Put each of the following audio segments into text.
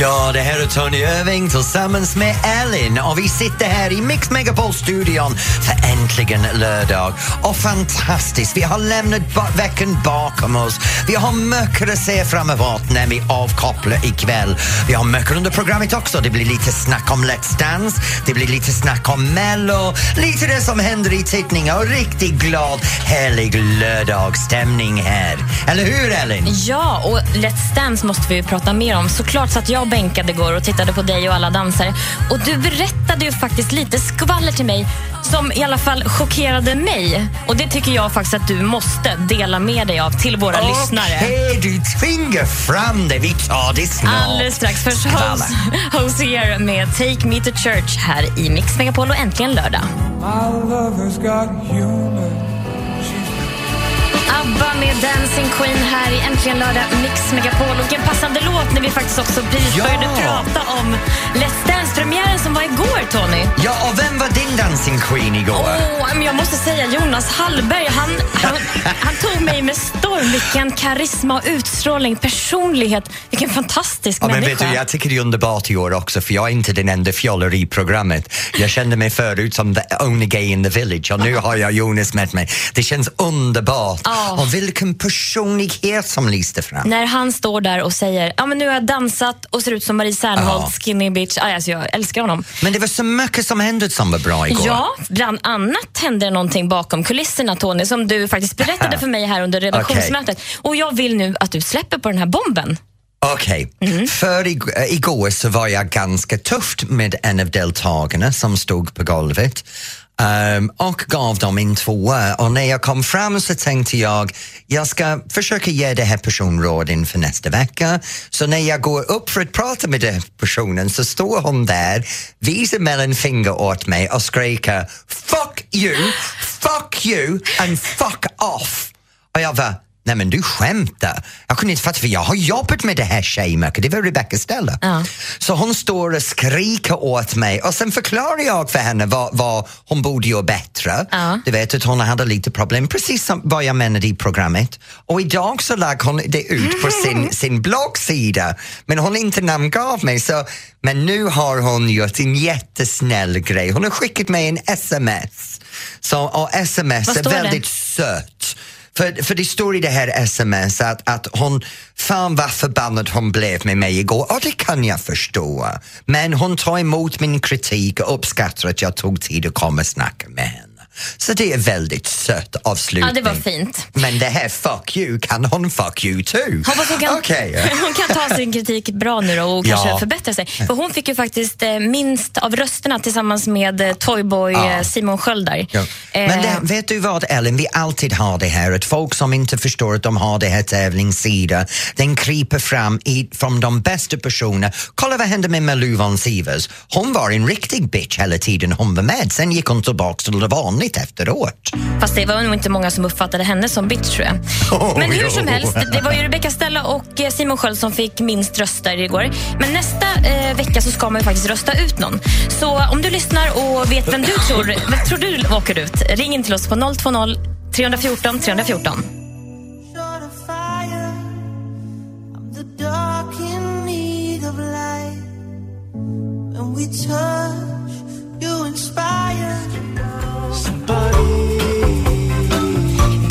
Ja, det här är Tony Irving tillsammans med Ellen och vi sitter här i Mix Megapol-studion för äntligen lördag. Och fantastiskt, vi har lämnat ba veckan bakom oss. Vi har mycket att se fram emot när vi avkopplar ikväll. Vi har mycket under programmet också. Det blir lite snack om Let's Dance, det blir lite snack om Mello, lite det som händer i tittning. och riktigt glad, härlig lördagsstämning här. Eller hur, Ellen? Ja, och Let's Dance måste vi ju prata mer om. Såklart satt jag bänkad igår och tittade på dig och alla dansare. Och du berättade ju faktiskt lite skvaller till mig som i alla fall chockerade mig. Och det tycker jag faktiskt att du måste dela med dig av till våra Okej, lyssnare. du tvingar fram det. Vi tar det snart. Alldeles strax. Först Hosier med Take Me To Church här i Mix Megapol och äntligen lördag. My lover's got humor. ABBA med Dancing Queen här i Äntligen lördag Mix Megapol. Och en passande låt när vi faktiskt också precis Ja. började prata om Let's Dance-premiären som var igår, Tony. Ja, och vem var din dancing queen igår? Men jag måste säga Jonas Hallberg, han, han, han tog mig med storm. Vilken karisma och utstrålning, personlighet. Vilken fantastisk Ja, men människa. vet du, jag tycker det är underbart i år också för jag är inte den enda fjoller i programmet. Jag kände mig förut som the only gay in the village och nu har jag Jonas med mig. Det känns underbart. Ja. Och vilken personlighet som lyste fram. När han står där och säger ja, men nu har jag dansat och ser ut som Marie Serneholt, Ja. skinny bitch. Aj, Alltså, jag älskar honom. Men det var så mycket som hände som var bra igår. Ja, bland annat hände det någonting bakom kulisserna Tony som du faktiskt berättade för mig här under redaktionsmötet. Och jag vill nu att du släpper på den här bomben. Okej, för ig- äh, igår så var jag ganska tufft med en av deltagarna som stod på golvet um, och gav dem en tvåa och när jag kom fram så tänkte jag jag ska försöka ge det här personrådet inför nästa vecka. Så när jag går upp för att prata med den personen så står hon där, visar mellanfinger åt mig och skriker Fuck you, fuck you and fuck off. Och jag bara... Nej men du skämtar. Jag kunde inte fatta för jag har jobbat med det här tjejmärket, det var Rebecca Stella. Ja. Så hon står och skriker åt mig och sen förklarar jag för henne vad, vad hon borde göra bättre. Ja. Du vet att hon hade lite problem, precis som vad jag menade i programmet. Och idag så lade hon det ut på sin, sin bloggsida men hon inte namngav mig så men nu har hon gjort en jättesnäll grej. Hon har skickat mig en sms. Så, och sms är står det? väldigt sött. För, för det står i det här sms att, att hon, fan vad förbannad hon blev med mig igår och det kan jag förstå. Men hon tar emot min kritik och uppskattar att jag tog tid att komma och snacka med henne. Så det är väldigt sött avslutning. Ja, det var fint. Men det här fuck you kan hon fuck you too. Hoppas hon kan, Okej. hon kan ta sin kritik bra nu då och kanske Ja. förbättra sig. För hon fick ju faktiskt eh, minst av rösterna tillsammans med eh, Toyboy Ja. eh, Simon Sköld där. Ja. Men Eh, det, vet du vad Ellen, vi alltid har det här att folk som inte förstår att de har det här tävlingssida, den kryper fram i, från de bästa personerna. Kolla vad hände med Malou von Sivers. Hon var en riktig bitch hela tiden hon var med, sen gick hon tillbaka till det vanligt efteråt. Fast det var nog inte många som uppfattade henne som bitch tror jag. Oh, Men hur jo. som helst, det var ju Rebecca Stella och eh, Simon Sköld som fick minst röster igår. Men nästa eh, vecka så ska man ju faktiskt rösta ut någon. Så om du lyssnar och vet vem du tror, vem tror du åker ut, ring in till oss på 020 314 314. Short of fire, I'm the dark in need of light. When we touch, you inspire.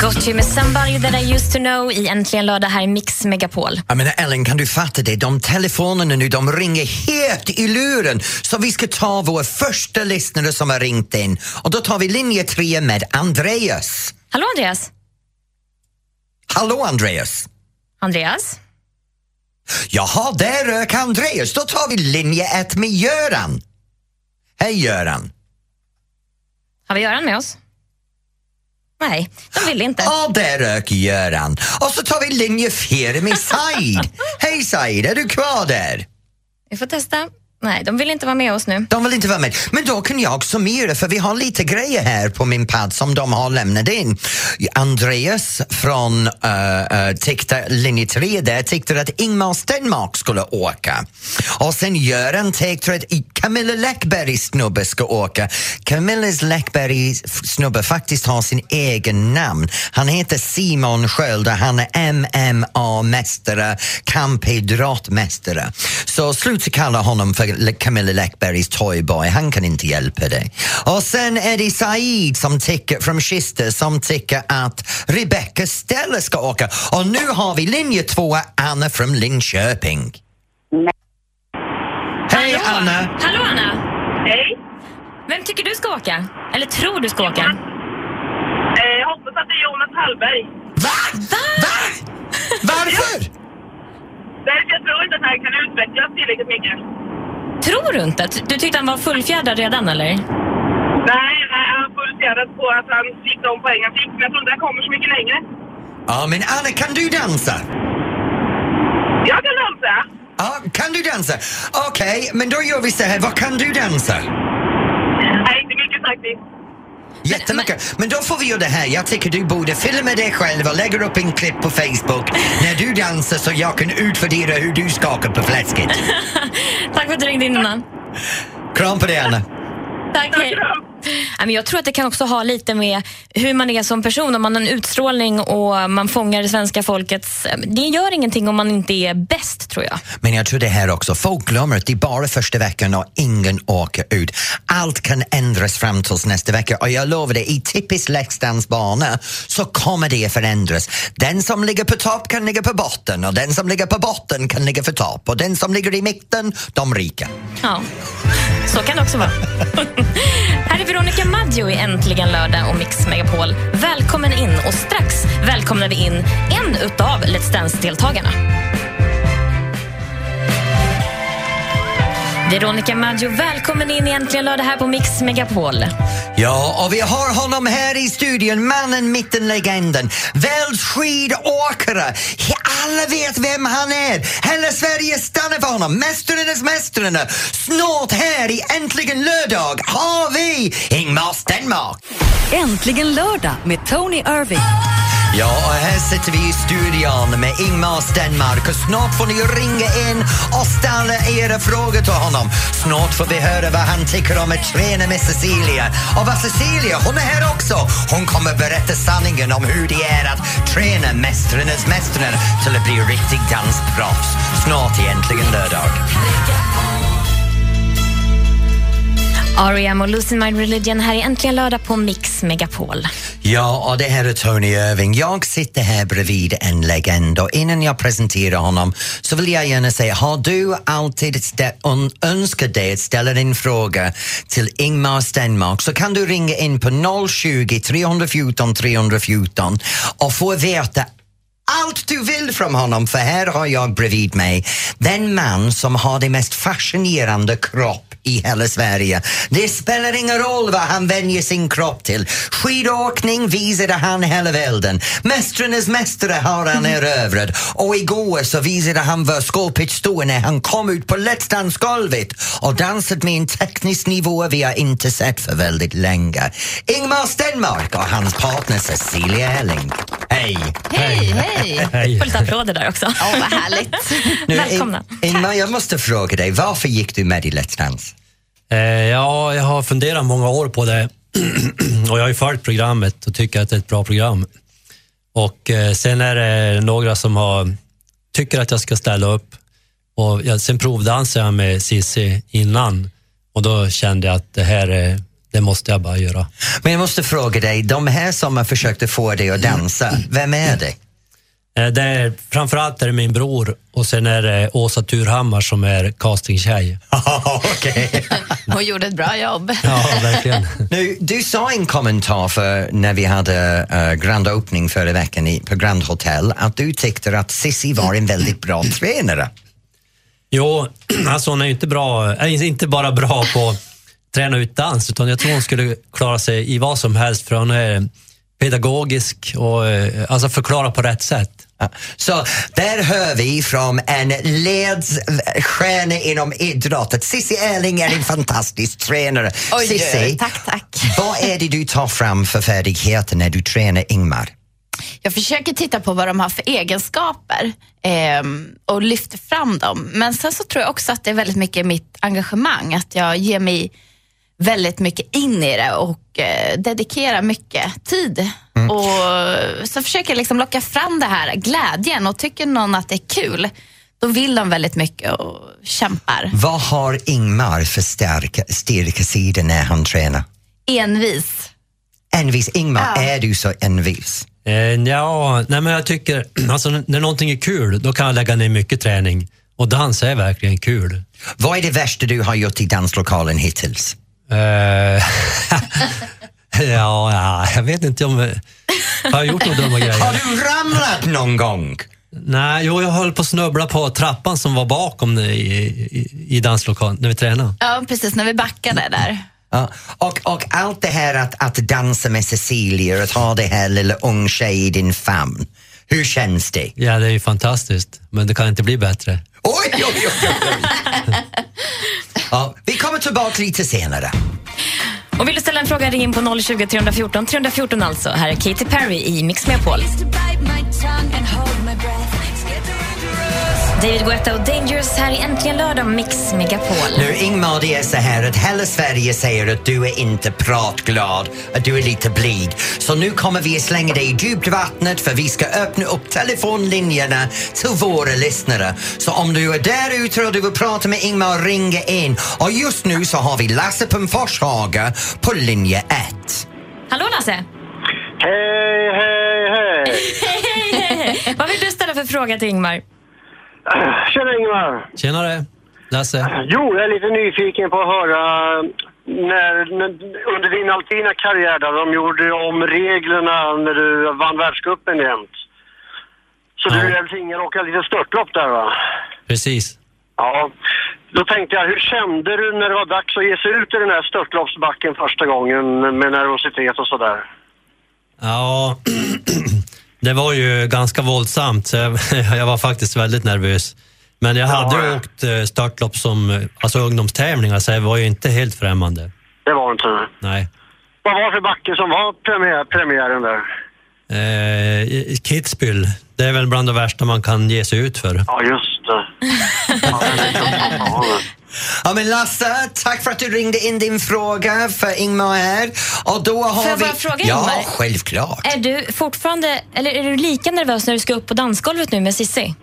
Gotchi med Somebody That I Used To Know i Äntligen lördag här i Mix Megapol. Jag menar Ellen, kan du fatta det? De telefonerna nu, de ringer helt i luren. Så vi ska ta vår första lyssnare som har ringt in. Och då tar vi linje tre med Andreas. Hallå Andreas? Hallå Andreas! Andreas? Jaha, där rök Andreas. Då tar vi linje ett med Göran. Hej Göran! Har vi Göran med oss? Nej, de vill inte. Ja, där rök Göran. Och så tar vi linje fyra med Said. Hej Said, är du kvar där? Vi får testa. Nej, de vill inte vara med oss nu. De vill inte vara med. Men då kan jag summera, för vi har lite grejer här på min pad som de har lämnat in. Andreas från uh, uh, tyckte, linje 3 där tyckte att Ingmar Stenmark skulle åka. Och sen Göran tyckte att Camilla Läckbergs snubbe ska åka. Camilla Läckbergs snubbe faktiskt har sin egen namn. Han heter Simon Sköld och han är MMA-mästare, kampidrottmästare. Så sluta kalla honom för Camilla Läckbergs toyboy, han kan inte hjälpa dig. Och sen är det Said som tycker, från Kista som tycker att Rebecca Stella ska åka. Och nu har vi linje två, Anna från Linköping. Hej Anna! Hallå Anna! Hej. Vem tycker du ska åka? Eller tror du ska åka? Eh, jag hoppas att det är Jonas Hallberg. Va? Va? Varför? Därför jag tror inte att han kan utvecklas tillräckligt mycket. Tror du inte? Du tyckte han var fullfjädrad redan eller? Nej, nej han är fullt på att han fick de poäng han fick. Men jag tror inte han kommer så mycket längre. Ja, men Anna, kan du dansa? Jag kan dansa. Ja, kan du dansa? Okej, men då gör vi så här. Vad kan du dansa? Nej, inte mycket faktiskt. Jättemycket. Men då får vi göra det här. Jag tycker du borde filma dig själv och lägga upp en klipp på Facebook när du dansar så jag kan utvärdera hur du skakar på fläsket. Tack för att du ringde in innan. Kram på dig, Anna. Tack, hej. Jag tror att det kan också ha lite med hur man är som person. Om man har en utstrålning och man fångar det svenska folkets... Det gör ingenting om man inte är bäst, tror jag. Men jag tror det här också, folk glömmer att det är bara första veckan och ingen åker ut. Allt kan ändras fram tills nästa vecka och jag lovar dig, i typisk Let's Dance-bana så kommer det förändras. Den som ligger på topp kan ligga på botten och den som ligger på botten kan ligga på topp och den som ligger i mitten, de rika. Ja, så kan det också vara. Här är Veronica Maggio i Äntligen lördag och Mix Megapol. Välkommen in och strax välkomnar vi in en utav Let's Dance-deltagarna. Veronica Maggio, välkommen in i Äntligen lördag här på Mix Megapol. Ja, och vi har honom här i studion, mannen, mitten, legenden, världsskidåkare. Alla vet vem han är. Hela Sverige stannar för honom. Mästarnas mästarna. Snart här i Äntligen lördag har vi Ingmar Stenmark. Äntligen lördag med Tony Irving. Ja, och här sitter vi i studion med Ingmar Stenmark och snart får ni ringa in och ställa era frågor till honom. Snart får vi höra vad han tycker om att träna med Cecilia. Och Ava Cecilia, hon är här också. Hon kommer berätta sanningen om hur det är att träna mästarnas mästare till att bli riktig dansproffs. Snart egentligen Äntligen lördag. R.E.M. och Losing My Religion här är Äntligen lördag på Mix Megapol. Ja, och det här är Tony Irving. Jag sitter här bredvid en legend och innan jag presenterar honom så vill jag gärna säga, har du alltid önskat dig att ställa din fråga till Ingmar Stenmark så kan du ringa in på 020 314 314 och få veta allt du vill från honom, för här har jag bredvid mig den man som har det mest fascinerande kropp i hela Sverige. Det spelar ingen roll vad han vänjer sin kropp till. Skidåkning visade han hela världen. Mästarnas mästare har han erövrat och igår så visade han vad skåpet stod när han kom ut på Let's Dance-golvet och dansade med en teknisk nivå vi har inte sett för väldigt länge. Ingmar Stenmark och hans partner Cecilia Elling. Hej! Hej, hej! Får lite applåder där också. Åh, vad härligt. Nu, Välkomna. In- Ingmar, jag måste fråga dig, varför gick du med i Let's Dance? Eh, ja, jag har funderat många år på det och jag har ju följt programmet och tycker att det är ett bra program. Och eh, sen är det några som har, tycker att jag ska ställa upp. Och jag, sen provdansade jag med Cissi innan och då kände jag att det här är, det måste jag bara göra. Men jag måste fråga dig, de här som har försökt få dig att dansa, vem är det? Eh, Det är, framförallt är det min bror och sen är det Åsa Turhammar som är castingtjej. Okej. Hon gjorde ett bra jobb. Ja, verkligen. Nu, du sa en kommentar för när vi hade uh, grand opening förra veckan i, på Grand Hotel att du tyckte att Sissi var en väldigt bra tränare. Jo, alltså hon är ju inte, bra, är inte bara bra på att träna ut dans, utan jag tror hon skulle klara sig i vad som helst, för hon är pedagogisk och eh, alltså förklara på rätt sätt. Så där hör vi från en ledstjärna inom idrottet. Cissi Erling är en fantastisk tränare. Oj, Cissi, tack, tack. vad är det du tar fram för färdigheter när du tränar Ingmar? Jag försöker titta på vad de har för egenskaper ehm, och lyfter fram dem. Men sen så tror jag också att det är väldigt mycket mitt engagemang, att jag ger mig väldigt mycket in i det och eh, dedikerar mycket tid. Och så försöker jag liksom locka fram det här glädjen och tycker någon att det är kul, då vill de väldigt mycket och kämpar. Vad har Ingmar för starka, starka sidor när han tränar? Envis. Envis. Ingmar, Ja. är du så envis? Eh, ja, nej men jag tycker, alltså när någonting är kul, då kan jag lägga ner mycket träning. Och dans är verkligen kul. Vad är det värsta du har gjort i danslokalen hittills? Eh, ja, ja, jag vet inte om... eh, Har jag gjort några dumma Har grejer? du ramlat någon gång? Nej, jo, jag höll på att snubbla på trappan som var bakom i, i, i danslokalen när vi tränade. Ja, precis, när vi backade där. Ja, och, och allt det här att, att dansa med Cecilia, att ha det här lilla ung tjej i din famn. Hur känns det? Ja, det är ju fantastiskt, men det kan inte bli bättre. Oj, oj, oj, oj, oj. Ja, vi kommer tillbaka lite senare. Och vill du ställa en fråga, ring in på 020 314 314 alltså. Här är Katy Perry i Mix Megapol. David Guetta och Dangerous här i Äntligen lördag Mix Megapol. Nu Ingmar, det är så här att hela Sverige säger att du är inte pratglad, att du är lite blyg. Så nu kommer vi att slänga dig i djupt vattnet för vi ska öppna upp telefonlinjerna till våra lyssnare. Så om du är där ute och du vill prata med Ingmar, ringa in. Och just nu så har vi Lasse på Forshaga på linje 1. Hallå Lasse! Hej, hej, hej! Hej, hej, hej! Vad vill du ställa för fråga till Ingmar? Tjena Ingmar! Tjenare, Lasse. Jo, jag är lite nyfiken på att höra när, när, under din alpina karriär där de gjorde om reglerna när du vann världscupen jämt. Så du Ja. är tvingad att åka lite störtlopp där va? Precis. Ja. Då tänkte jag, hur kände du när det var dags att ge sig ut i den här störtloppsbacken första gången med nervositet och sådär? Ja, det var ju ganska våldsamt. Så jag, jag var faktiskt väldigt nervös. Men jag hade ju Ja. åkt eh, störtlopp som alltså ungdomstävlingar, så jag var ju inte helt främmande. Det var inte. Nej. Vad var det för backe som var premiär, premiären där? Eh, Kitzbühel, det är väl bland det värsta man kan ge sig ut för. Ja, just det. Ja, Ja men Lasse, tack för att du ringde in din fråga för Ingmar här. Och då har Får jag vi... bara fråga, Ja, Ingmar? självklart. Är du fortfarande, eller är du lika nervös när du ska upp på dansgolvet nu med Sissi?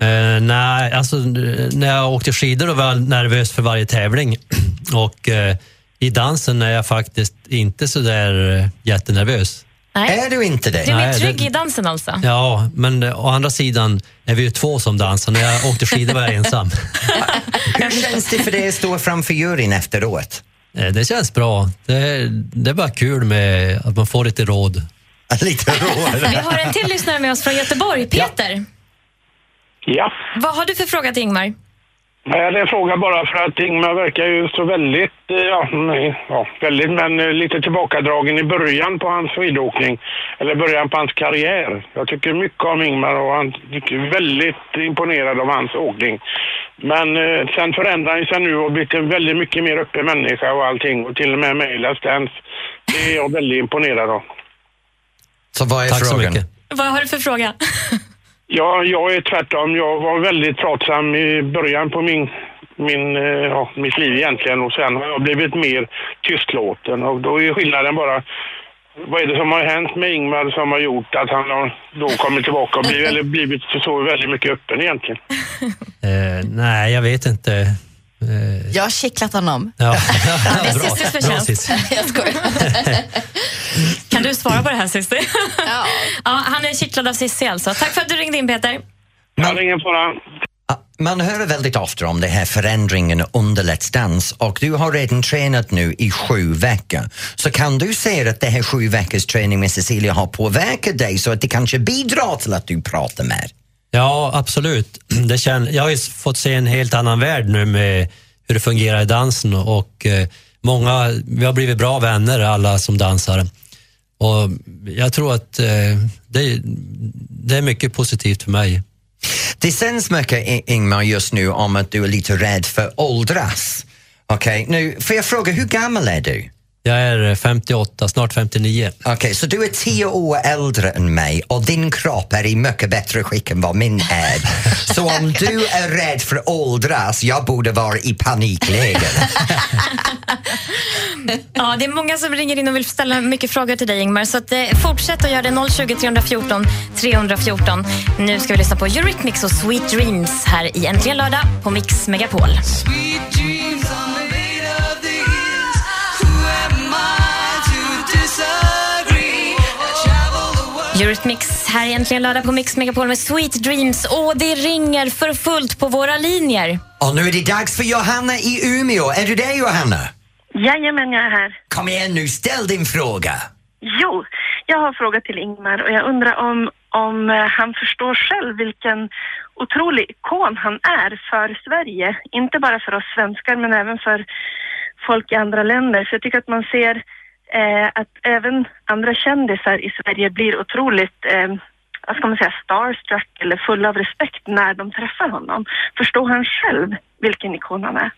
Eh, nej, alltså när jag åkte skidor var jag nervös för varje tävling. Och eh, i dansen är jag faktiskt inte så där eh, jättenervös. Nej. Är du inte det? Du är mer Nej, trygg det- i dansen alltså? Ja, men eh, å andra sidan är vi ju två som dansar. När jag åkte skidor var jag ensam. Hur känns det för dig att stå framför juryn efteråt? Eh, Det känns bra. Det, det är bara kul med att man får lite råd. Lite råd. Vi har en till lyssnare med oss från Göteborg, Peter. Ja, Vad har du för fråga till Ingmar? Jag hade en fråga bara för att Ingmar verkar ju så väldigt, eh, ja, nej, ja väldigt, men eh, lite tillbakadragen i början på hans skidåkning. Eller början på hans karriär. Jag tycker mycket om Ingmar och han är väldigt imponerad av hans åkning. Men eh, sen förändrar han sig nu och blivit en väldigt mycket mer öppen människa och allting. Och till och med med i Let's Dance. Det är jag väldigt imponerad av. Så vad är Tack så frågan? mycket. Vad har du för fråga? Ja, jag är tvärtom. Jag var väldigt pratsam i början på min, min, eh, ja, mitt liv egentligen och sen har jag blivit mer tystlåten och då är skillnaden bara vad är det som har hänt med Ingmar som har gjort att han har då kommit tillbaka och blivit, eller blivit så väldigt mycket öppen egentligen? Uh, nej, jag vet inte. Eh, Jag har kittlat honom. ja. det är bra, Cissis bra förtjänst. Jag skojar. Kan du svara på det här Cissi? Ja. ja, han är kittlad av Cissi alltså. Tack för att du ringde in Peter. Ja, det är ingen fara. Ja, Man hör väldigt ofta om det här förändringen under Let's Dance och du har redan tränat nu i sju veckor. Så kan du säga att det här sju veckors träning med Cecilia har påverkat dig så att det kanske bidrar till att du pratar mer? Ja, absolut. Det känn, jag har ju fått se en helt annan värld nu med hur det fungerar i dansen och eh, många, vi har blivit bra vänner alla som dansar. Och jag tror att eh, det, det är mycket positivt för mig. Det känns mycket, Ingmar, just nu om att du är lite rädd för åldras. Okej, nu får jag fråga, hur gammal är du? Jag är 58, snart 59. Okej, så du är tio år äldre än mig och din kropp är i mycket bättre skick än vad min är. Så om du är rädd för åldras, jag borde vara i panikläge. Ja, det är många som ringer in och vill ställa mycket frågor till dig Ingmar. Så att, eh, fortsätt att göra det 020 314 314. Nu ska vi lyssna på Eurythmics och Sweet Dreams här i Äntligen lördag på Mix Megapol. Eurythmics här i Äntligen lördag på Mix Megapol med Sweet Dreams. Och det ringer för fullt på våra linjer. Och nu är det dags för Johanna i Umeå. Är du där Johanna? Jajamän, jag är här. Kom igen nu, ställ din fråga. Jo, jag har frågat till Ingmar och jag undrar om, om eh, han förstår själv vilken otrolig ikon han är för Sverige. Inte bara för oss svenskar men även för folk i andra länder. Så jag tycker att man ser eh, att även andra kändisar i Sverige blir otroligt eh, vad ska man säga, starstruck eller fulla av respekt när de träffar honom. Förstår han själv vilken ikon han är?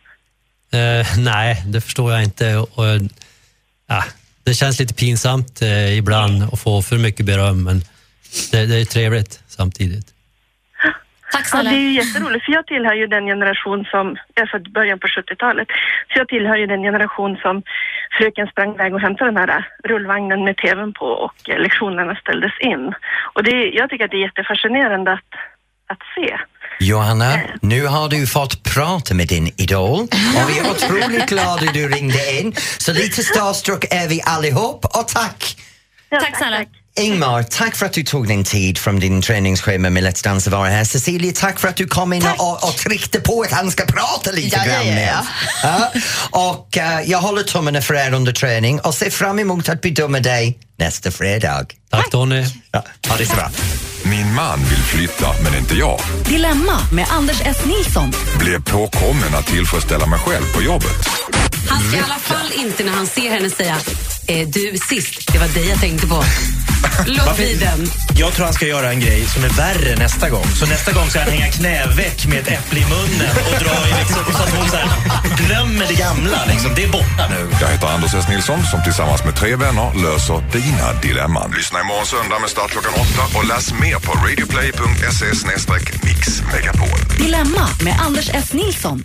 Eh, nej, det förstår jag inte. Och, ja, det känns lite pinsamt eh, ibland att få för mycket beröm, men det, det är trevligt samtidigt. Tack Ja, det är ju jätteroligt för jag tillhör ju den generation som, jag är född början på 70-talet, så jag tillhör ju den generation som fröken sprang iväg och hämtade den här rullvagnen med tvn på och eh, lektionerna ställdes in. Och det, jag tycker att det är jättefascinerande att, att se. Johanna, nu har du fått prata med din idol och vi är otroligt glada att du ringde in. Så lite starstruck är vi allihop och tack! tack snälla. Ingmar, tack för att du tog din tid från din träningsschema med Let's Dance att vara här. Cecilia, tack för att du kom in och, och tryckte på att han ska prata lite Ja, ja, grann ja, ja. oss. Ja. Och eh, jag håller tummarna för er under träning och ser fram emot att bedöma dig nästa fredag. Tack Tony. Ja, ha det så bra. Min man vill flytta, men inte jag. Dilemma med Anders S. Nilsson. Blev påkommen att tillfredsställa mig själv på jobbet. Han ska i alla fall inte när han ser henne säga eh, du sist, det var dig jag tänkte på. Låt bli den. Jag tror han ska göra en grej som är värre nästa gång. Så nästa gång ska han hänga knäveck med ett äpple i munnen och dra i liksom, så att hon så här, glömmer det gamla. Liksom. Det är borta nu. Jag heter Anders S. Nilsson som tillsammans med tre vänner löser dina dilemman. Lyssna imorgon söndag med start klockan åtta och läs mer på radioplay.se mixmegapol. Dilemma med Anders S. Nilsson.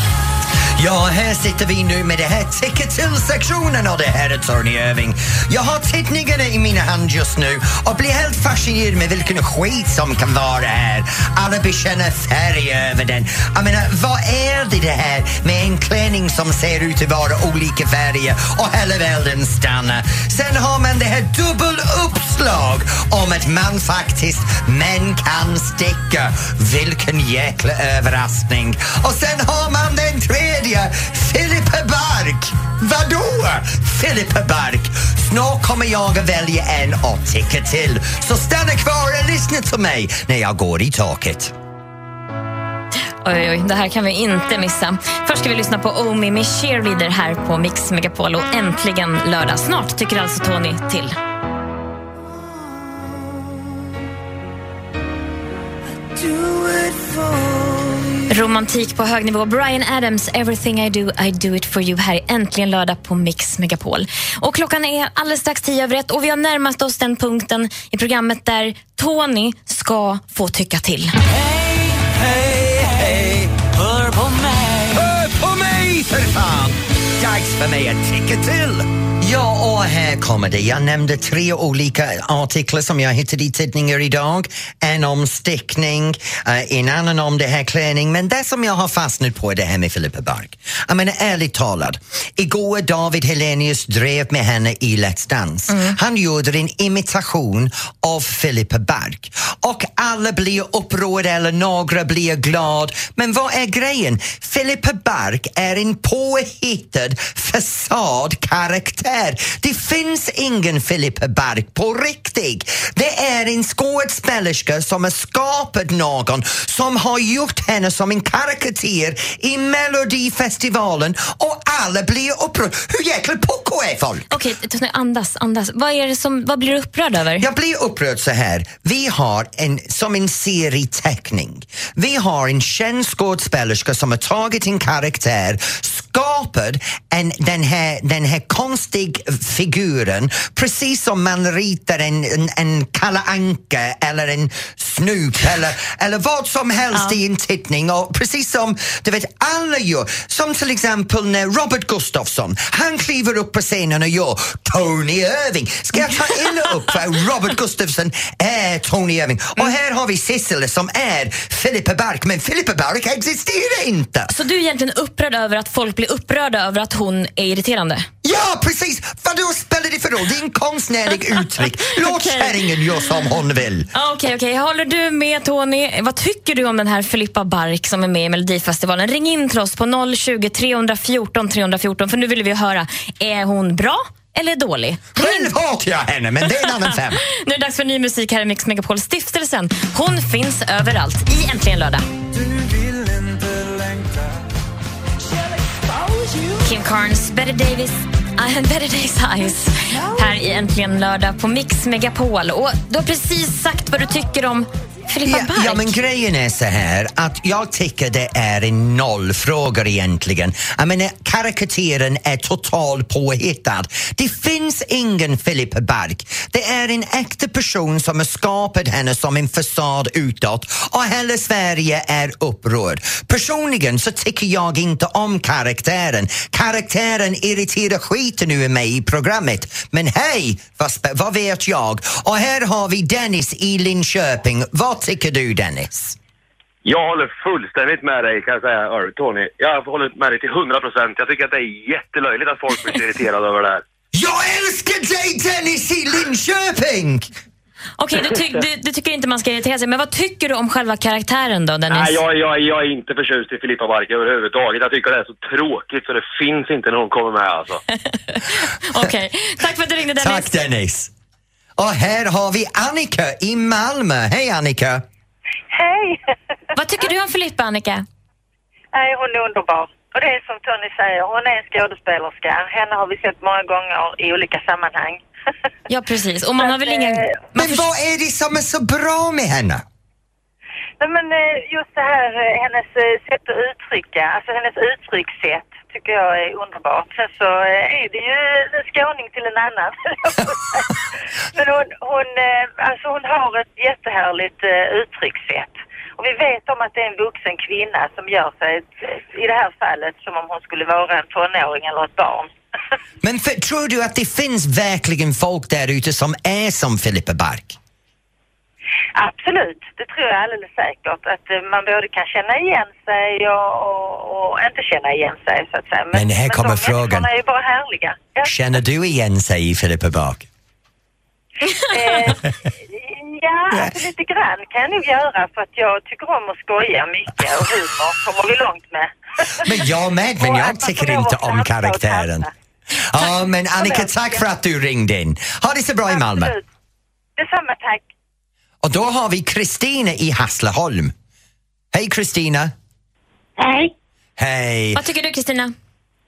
Ja, här sitter vi nu med det här Tycker till-sektionen och det här är Tony Irving. Jag har tidningarna i mina hand just nu och blir helt fascinerad med vilken skit som kan vara här. Alla bekänner färg över den. Jag menar, vad är det det här med en klänning som ser ut att vara olika färger och hela världen stannar? Sen har man det här dubbeluppslag om att man faktiskt män kan sticka. Vilken jäkla överraskning. Och sen har man den tredje, Filippa Bark. Vadå? Filippa Bark. Snart kommer jag att välja en och tycka till. Så stanna kvar och lyssna till mig när jag går i taket. Oj, oj, oj, det här kan vi inte missa. Först ska vi lyssna på Omi med Cheerleader här på Mix Megapol och äntligen lördag. Snart tycker alltså Tony till. Do it for Romantik på hög nivå. Brian Adams, Everything I do, I do it for you. Här är äntligen lördag på Mix Megapol. Och klockan är alldeles strax tio över ett och vi har närmat oss den punkten i programmet där Tony ska få tycka till. Hej, hej, hör på mig. Hör på mig för fan! Dags för mig att tycka till. Ja, och här kommer det. Jag nämnde tre olika artiklar som jag hittade i tidningar idag. En om stickning, eh, en annan om det här klänning. Men det som jag har fastnat på är det här med Filippa Bark. Jag menar ärligt talat, igår David Helenius drev med henne i Let's Dance. Han gjorde en imitation av Filippa Bark. Och alla blir upprörda eller några blir glad. Men vad är grejen? Filippa Bark är en påhittad fasadkaraktär. Det finns ingen Filippa Bark på riktigt. Det är en skådespelerska som har skapat någon som har gjort henne som en karikatyr i Melodifestivalen och alla blir upprörda. Hur jäkla pucko är folk? Okej, Tony, andas, andas. Vad, är det som, vad blir du upprörd över? Jag blir upprörd så här. Vi har en, som en serieteckning. Vi har en känd skådespelerska som har tagit en karaktär, skapat en, den, här, den här konstig figuren, precis som man ritar en, en, en Kalle Anka eller en Snoop eller, eller vad som helst Ja. i en tittning och precis som du vet alla gör. Som till exempel när Robert Gustafsson, han kliver upp på scenen och gör Tony Irving. Ska jag ta illa upp för Robert Gustafsson är Tony Irving? Och här har vi Sissela som är Filippa Bark, men Filippa Bark existerar inte. Så du är egentligen upprörd över att folk blir upprörda över att hon är irriterande? Ja, precis! Vad då spelar det för roll? Det är en konstnärlig uttryck. Låt kärringen göra som hon vill. Ja, Okej, okej. Håller du med Tony? Vad tycker du om den här Filippa Bark som är med i Melodifestivalen? Ring in till oss på 020 314 314 för nu vill vi höra, är hon bra eller dålig? Själv hatar jag henne, men det är en annan femma. Nu är det dags för ny musik här i Mix Megapol Stiftelsen. Hon finns överallt i Äntligen lördag. Kim Carnes, Betty Davis, Better Days Eyes här i Äntligen lördag på Mix Megapol. Och du har precis sagt vad du tycker om Filippa Ja, Bark. ja, men grejen är så här att jag tycker det är en nollfråga egentligen. Jag menar, karikatyren är total påhittad. Det finns ingen Filippa Bark. Det är en äkta person som har skapat henne som en fasad utåt och hela Sverige är upprörd. Personligen så tycker jag inte om karaktären. Karaktären irriterar skiten ur mig i programmet. Men hej, vad, vad vet jag? Och här har vi Dennis i Linköping. Vad tycker du Dennis? Jag håller fullständigt med dig kan jag säga, Tony. Jag håller med dig till 100 procent. Jag tycker att det är jättelöjligt att folk blir så irriterade över det här. Jag älskar dig Dennis i Linköping! Okej, du, ty- du, du tycker inte man ska irritera sig, men vad tycker du om själva karaktären då, Dennis? Nej, jag, jag, jag är inte förtjust i Filippa Bark överhuvudtaget. Jag tycker det är så tråkigt så det finns inte när hon kommer med alltså. Okej, tack för att du ringde Dennis. Tack Dennis! Och här har vi Annika i Malmö. Hej Annika! Hej! Vad tycker du om Filippa, Annika? Nej, hon är underbar. Och det är som Tony säger, hon är en skådespelerska. Henne har vi sett många gånger i olika sammanhang. Ja, precis. Och man har väl ingen... Men vad är det som är så bra med henne? Nej, men eh, just det här, eh, hennes eh, sätt att uttrycka, alltså hennes uttryckssätt tycker jag är underbart. Sen så eh, är det ju en skåning till en annan. men hon, hon, eh, alltså hon har ett jättehärligt eh, uttryckssätt. Och vi vet om att det är en vuxen kvinna som gör sig, i det här fallet, som om hon skulle vara en tonåring eller ett barn. Men för, tror du att det finns verkligen folk där ute som är som Filippa Bark? Absolut, det tror jag alldeles säkert. Att eh, man både kan känna igen sig och, och, och inte känna igen sig så att säga. Men här kommer de frågan. är ju bara härliga. Ja. Känner du igen sig i Filippa Bark? Eh, ja, alltså lite grann kan jag nog göra för att jag tycker om att skoja mycket och humor kommer vi långt med. Men jag med, men jag tycker inte om karaktären. Ja, men Annika, tack för att du ringde in. Ha det så bra i Malmö. Detsamma, tack. Och då har vi Kristina i Hässleholm. Hej Kristina! Nej, Hej! Vad tycker du, Kristina?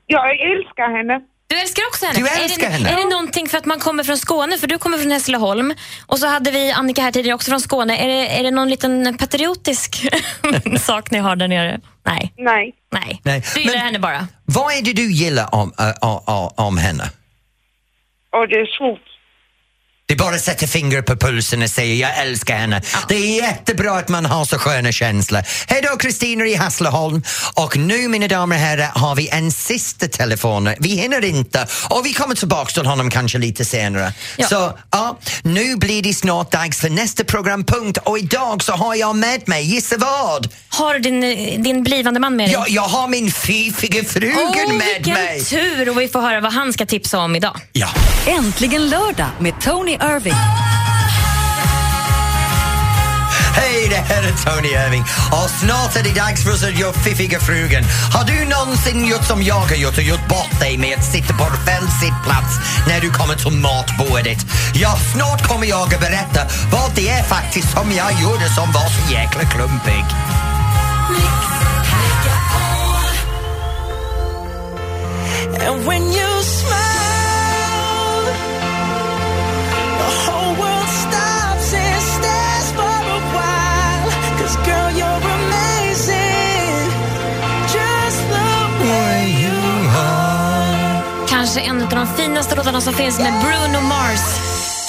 jag älskar henne. Du älskar också henne? Du älskar är det, henne? Är det någonting för att man kommer från Skåne? För du kommer från Hässleholm. Och så hade vi Annika här tidigare också från Skåne. Är det, är det någon liten patriotisk sak ni har där nere? Nej. Nej. Nej. Nej, Du gillar men- henne bara? Vad är det du gillar om, äh, om, om, om henne? Och det är svårt. Det bara sätta fingret på pulsen och säga jag älskar henne. Det är jättebra att man har så sköna känslor. Hej då Kristina i Hässleholm. Och nu mina damer och herrar har vi en sista telefon. Vi hinner inte och vi kommer tillbaka till honom kanske lite senare. Ja. Så ja, nu blir det snart dags för nästa programpunkt och idag så har jag med mig, gissa vad? Har du din, din blivande man med dig? Ja, jag har min fiffiga frugen Åh, med vilken mig. tur! Och vi får höra vad han ska tipsa om idag. Ja. Äntligen lördag med Tony Irving. Hej, det här är Tony Irving och snart är det dags för oss att göra fiffiga frugan. Har du någonsin gjort som jag har gjort och gjort bort dig med att sitta på fel sittplats när du kommer till matbordet. Ja, snart kommer jag att berätta vad det är faktiskt som jag gjorde som var så jäkla klumpig. And when you Kanske en av de finaste låtarna som finns med Bruno Mars.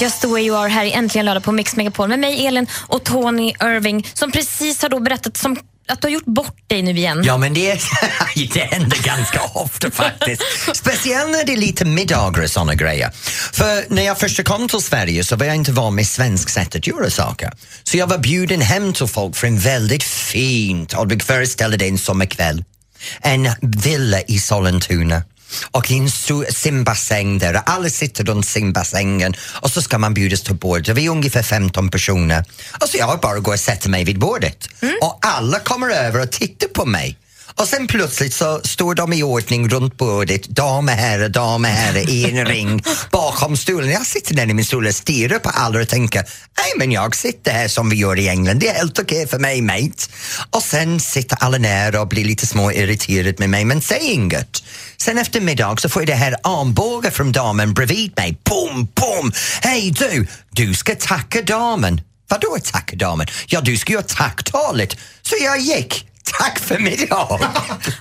Just the way you are här i Äntligen lördag på Mix Megapol med mig Elin och Tony Irving som precis har då berättat som att du har gjort bort dig nu igen. Ja, men det, det händer ganska ofta faktiskt. Speciellt när det är lite middagar och såna grejer. För när jag först kom till Sverige så var jag inte van med svensk sätt att göra saker. Så jag var bjuden hem till folk för en väldigt fint, och du föreställer dig en sommarkväll. En villa i Sollentuna och i en simbassäng där alla sitter runt simbassängen och så ska man bjudas till bord. Vi är ungefär 15 personer. Och så jag bara går och sätter mig vid bordet. Och alla kommer över och tittar på mig. Och sen plötsligt så står de i ordning runt bordet, damer, herrar, damer, herrar, i en ring bakom stolen. Jag sitter där i min stol och stirrar på alla och tänker, nej men jag sitter här som vi gör i England, det är helt okej för mig mate. Och sen sitter alla nära och blir lite små irriterade med mig men säger inget. Sen efter middag så får jag det här armbågen från damen bredvid mig. Boom, boom! Hej du, du ska tacka damen. Vadå tacka damen? Ja, du ska göra tacktalet. Så jag gick. Tack för middag!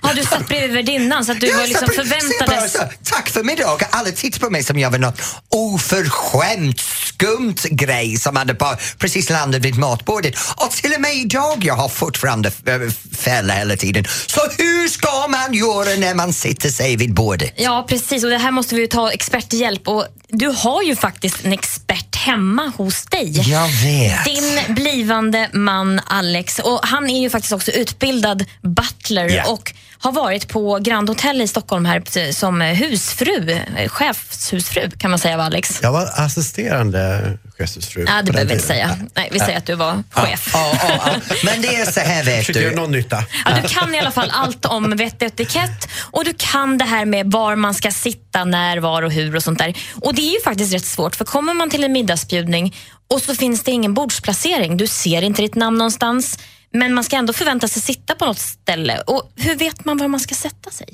Ja, du satt bredvid värdinnan så att du Ja, var liksom förväntades... Tack för middag! Alla tittade på mig som jag var något oförskämt skumt grej som hade bara precis landat vid matbordet. Och till och med idag jag har fortfarande äh, fälla hela tiden. Så hur ska man göra när man sitter sig vid bordet? Ja, precis. Och det här måste vi ju ta experthjälp. Och du har ju faktiskt en expert hemma hos dig. Jag vet. Din blivande man Alex. Och Han är ju faktiskt också utbildad butler Ja. och har varit på Grand Hotel i Stockholm här eh, som husfru, eh, chefshusfru kan man säga av Alex. Jag var assisterande chefshusfru. Ja, det behöver vi inte säga. Nej, vi säger att du var chef. Ja, ja, ja. Men det är så här vet du. någon nytta. Ja, du kan i alla fall allt om vett och etikett och du kan det här med var man ska sitta, när, var och hur och sånt där. Och det är ju faktiskt rätt svårt för kommer man till en middagsbjudning och så finns det ingen bordsplacering, du ser inte ditt namn någonstans men man ska ändå förvänta sig sitta på något ställe. Och hur vet man var man ska sätta sig?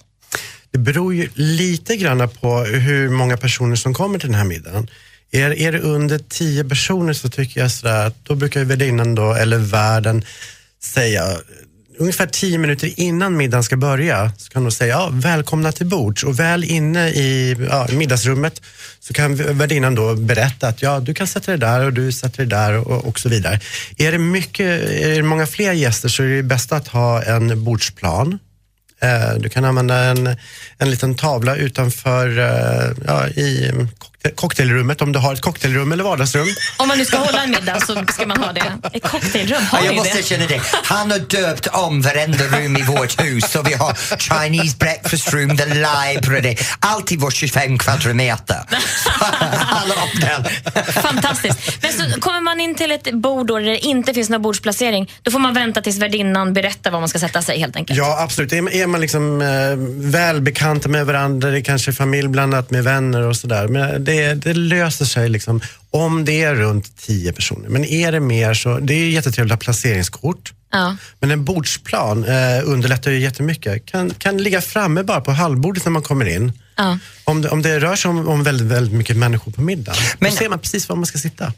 Det beror ju lite grann på hur många personer som kommer till den här middagen. Är, är det under tio personer så tycker jag sådär att då brukar värdinnan då, eller värden säga ungefär tio minuter innan middagen ska börja så kan de säga ja, välkomna till bords och väl inne i ja, middagsrummet så kan värdinnan då berätta att ja, du kan sätta dig där och du sätter dig där och, och så vidare. Är det, mycket, är det många fler gäster så är det bäst att ha en bordsplan Eh, Du kan använda en, en liten tavla utanför eh, ja, i cocktailrummet om du har ett cocktailrum eller vardagsrum. Om man nu ska hålla en middag så ska man ha det. Ett cocktailrum, har Ja, jag måste det? känna det. Han har döpt om varenda rum i vårt hus så vi har Chinese breakfast room, the library, allt i vår 25 kvadratmeter. Alla. Fantastiskt. Men så kommer man in till ett bord då där det inte finns någon bordsplacering, då får man vänta tills värdinnan berättar var man ska sätta sig helt enkelt. Ja, absolut. Är, är man liksom eh, välbekanta med varandra, det är kanske familj blandat med vänner och sådär. Men det, det löser sig liksom om det är runt tio personer. Men är det mer så, det är jättetrevligt att ha placeringskort. Ja. Men en bordsplan eh, underlättar ju jättemycket. Kan, kan ligga framme bara på halvbordet när man kommer in. Ja. Om det, om det rör sig om, om väldigt, väldigt mycket människor på middagen, då ser man precis var man ska sitta.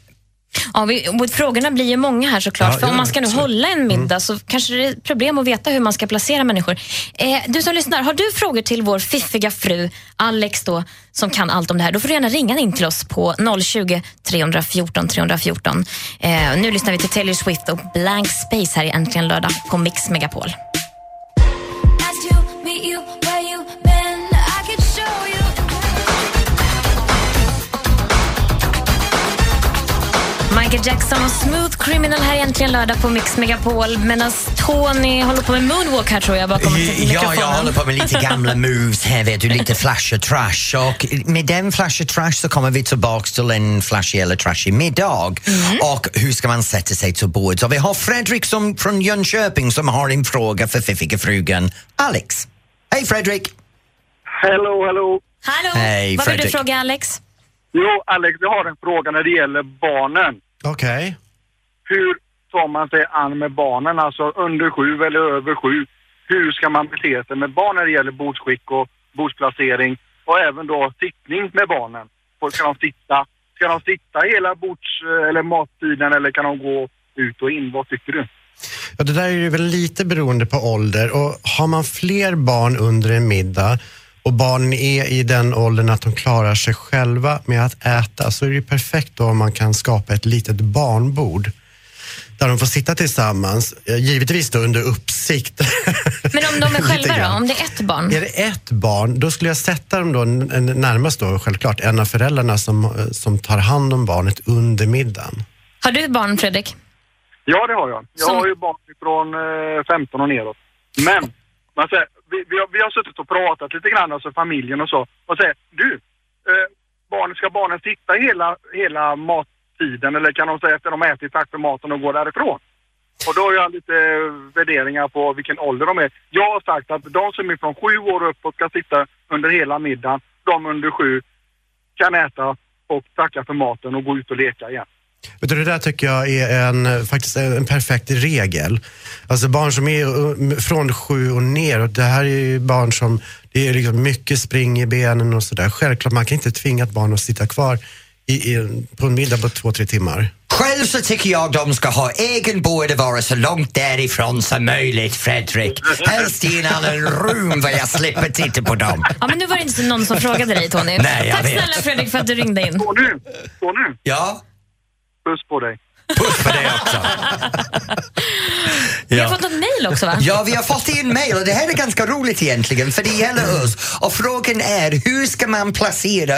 Ja, vi, frågorna blir ju många här såklart. Ja, för om man ska nu absolut. hålla en middag så kanske det är problem att veta hur man ska placera människor. Eh, du som lyssnar, har du frågor till vår fiffiga fru Alex då, som kan allt om det här, då får du gärna ringa in till oss på 020 314 314. Eh, nu lyssnar vi till Taylor Swift och Blank Space här i Äntligen lördag på Mix Megapol. Michael Jackson och Smooth Criminal här egentligen lördag på Mix Megapol medan Tony håller på med moonwalk här tror jag bakom Ja, mikrofonen. jag håller på med lite gamla moves här, vet du, lite flash och trash. Och med den flash och trash så kommer vi tillbaks till en flashig eller trashig middag. Och hur ska man sätta sig till bords? Och vi har Fredrik som, från Jönköping som har en fråga för fiffiga frugan Alex. Hej Fredrik! Hello, hello. Hallå, Hej, vad vill du fråga Alex? Jo, Alex, jag har en fråga när det gäller barnen. Okej. Hur tar man sig an med barnen, alltså under sju eller över sju? Hur ska man bete sig med barn när det gäller bordsskick och bordsplacering och även då sittning med barnen? Ska de sitta, ska de sitta hela bords eller mattiden eller kan de gå ut och in? Vad tycker du? Ja, det där är ju väl lite beroende på ålder och har man fler barn under en middag och barnen är i den åldern att de klarar sig själva med att äta så är det ju perfekt då om man kan skapa ett litet barnbord där de får sitta tillsammans, eh, givetvis då under uppsikt. Men om de är själva då? Om det är ett barn? Är det ett barn, då skulle jag sätta dem då närmast då självklart en av föräldrarna som, eh, som tar hand om barnet under middagen. Har du barn, Fredrik? Ja, det har jag. Jag Som- har ju barn från eh, 15 och neråt. Men, man säger, vi, vi, har, vi har suttit och pratat lite grann, alltså familjen och så. Och säger, du, eh, barnen, ska barnen sitta hela, hela mattiden eller kan de säga efter de har ätit tack för maten och gå därifrån? Och då har jag lite värderingar på vilken ålder de är. Jag har sagt att de som är från sju år och uppåt ska sitta under hela middagen. De under sju kan äta och tacka för maten och gå ut och leka igen. Vet du, det där tycker jag är en, faktiskt en perfekt regel. Alltså barn som är från sju och ner, och det här är ju barn som, det är liksom mycket spring i benen och sådär. Självklart, man kan inte tvinga ett barn att sitta kvar i, i, på en middag på två, tre timmar. Själv så tycker jag de ska ha egen bord och vara så långt därifrån som möjligt, Fredrik. Helst i en annan rum där jag slipper titta på dem. Ja, men nu var det inte någon som frågade dig, Tony. Nej, jag Tack vet. snälla Fredrik för att du ringde in. Tony, Tony. Ja? Puss på dig. Puss på dig också. Vi har fått något mejl också, va? Ja, vi har fått in mejl och det här är ganska roligt egentligen för det gäller oss. Och frågan är hur ska man placera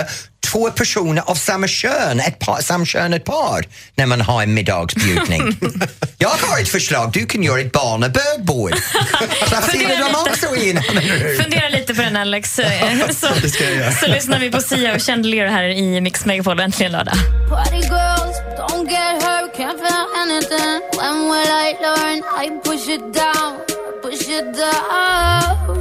två personer av samma kön, ett par, samkönat par, när man har en middagsbjudning? Jag har ett förslag, du kan göra ett barn och bögbord. Placera dem lite. också i en. Fundera lite på den Alex. Så, så lyssnar vi på Sia och Chandelier här i Mix Megapol äntligen lördag. Party girls, don't get hurt, can't feel anything. When will I learn? I push it down, push it down.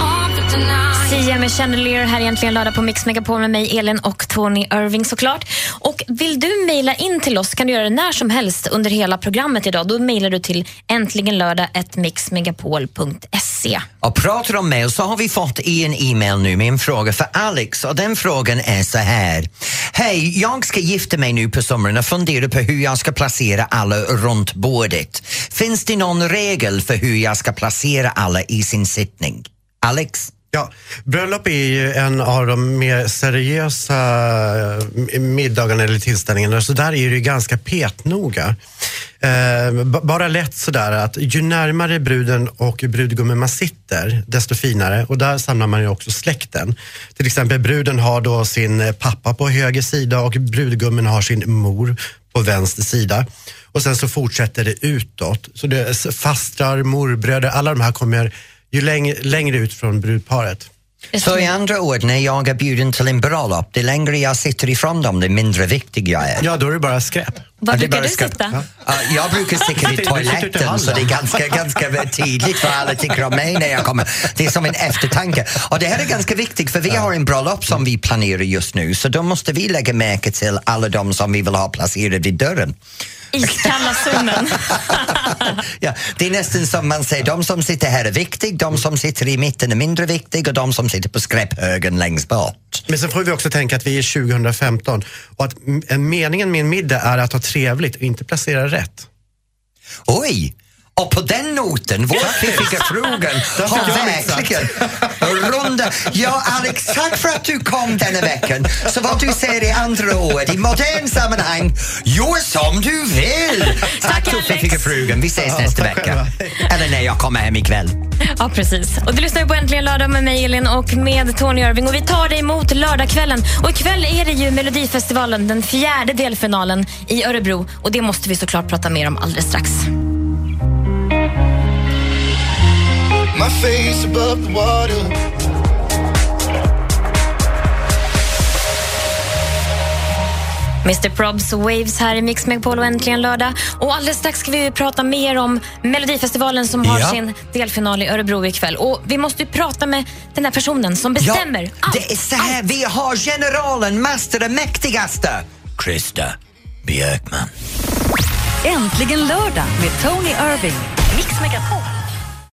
On for tonight, on. Sia med Chandelier här egentligen lördag på Mix Megapol med mig, Elin och Tony Irving såklart. Och vill du mejla in till oss kan du göra det när som helst under hela programmet idag. Då mejlar du till äntligenlördag.mixmegapol.se. Och pratar om mejl så har vi fått i en e-mail nu med en fråga för Alex och den frågan är så här. Hej, jag ska gifta mig nu på sommaren och funderar på hur jag ska placera alla runt bordet. Finns det någon regel för hur jag ska placera alla i sin sittning? Alex? Ja, bröllop är ju en av de mer seriösa eh, middagarna eller tillställningarna, så där är det ju ganska petnoga. Eh, bara lätt sådär att ju närmare bruden och brudgummen man sitter, desto finare. Och där samlar man ju också släkten. Till exempel bruden har då sin pappa på höger sida och brudgummen har sin mor på vänster sida. Och sen så fortsätter det utåt. Så det är fastrar, morbröder, alla de här kommer ju längre, längre ut från brudparet. Så i andra ord, när jag är bjuden till en bröllop, det längre jag sitter ifrån dem, det mindre viktig jag är. Ja, då är det bara skräp. Var brukar bara du skräp. sitta? Ja, jag brukar ute i toaletten så det är ganska, ganska tydligt vad alla tycker om mig när jag kommer. Det är som en eftertanke. Och det här är ganska viktigt för vi har en bröllop som vi planerar just nu så då måste vi lägga märke till alla de som vi vill ha placerade vid dörren. Iskalla zonen. Ja, det är nästan som man säger, de som sitter här är viktiga, de som sitter i mitten är mindre viktiga och de som sitter på skräphögen längst bort. Men sen får vi också tänka att vi är 2015 och att meningen med en middag är att ha trevligt och inte placera rätt. Oj! Och på den noten, vår fiffiga frågan Där har verkligen runda... Ja, Alex, tack för att du kom denna veckan. Så vad du säger i andra ord, i modern sammanhang, gör som du vill. Tack, du fiffiga frugan. Vi ses nästa tack vecka. Eller när jag kommer hem ikväll. Ja, precis. Och du lyssnar på Äntligen lördag med mig, Elin, och med Tony Irving. Och vi tar dig emot lördagskvällen. Och ikväll är det ju Melodifestivalen, den fjärde delfinalen i Örebro. Och det måste vi såklart prata mer om alldeles strax. My face above the water. Mr Probs Waves här i Mix Megapol och äntligen lördag. Och alldeles strax ska vi prata mer om Melodifestivalen som har Ja. sin delfinal i Örebro ikväll. Och vi måste ju prata med den här personen som bestämmer allt. Det är så här, vi har generalen, mäster, den mäktigaste, Krista Björkman. Äntligen lördag med Tony Irving. Mix Megapol.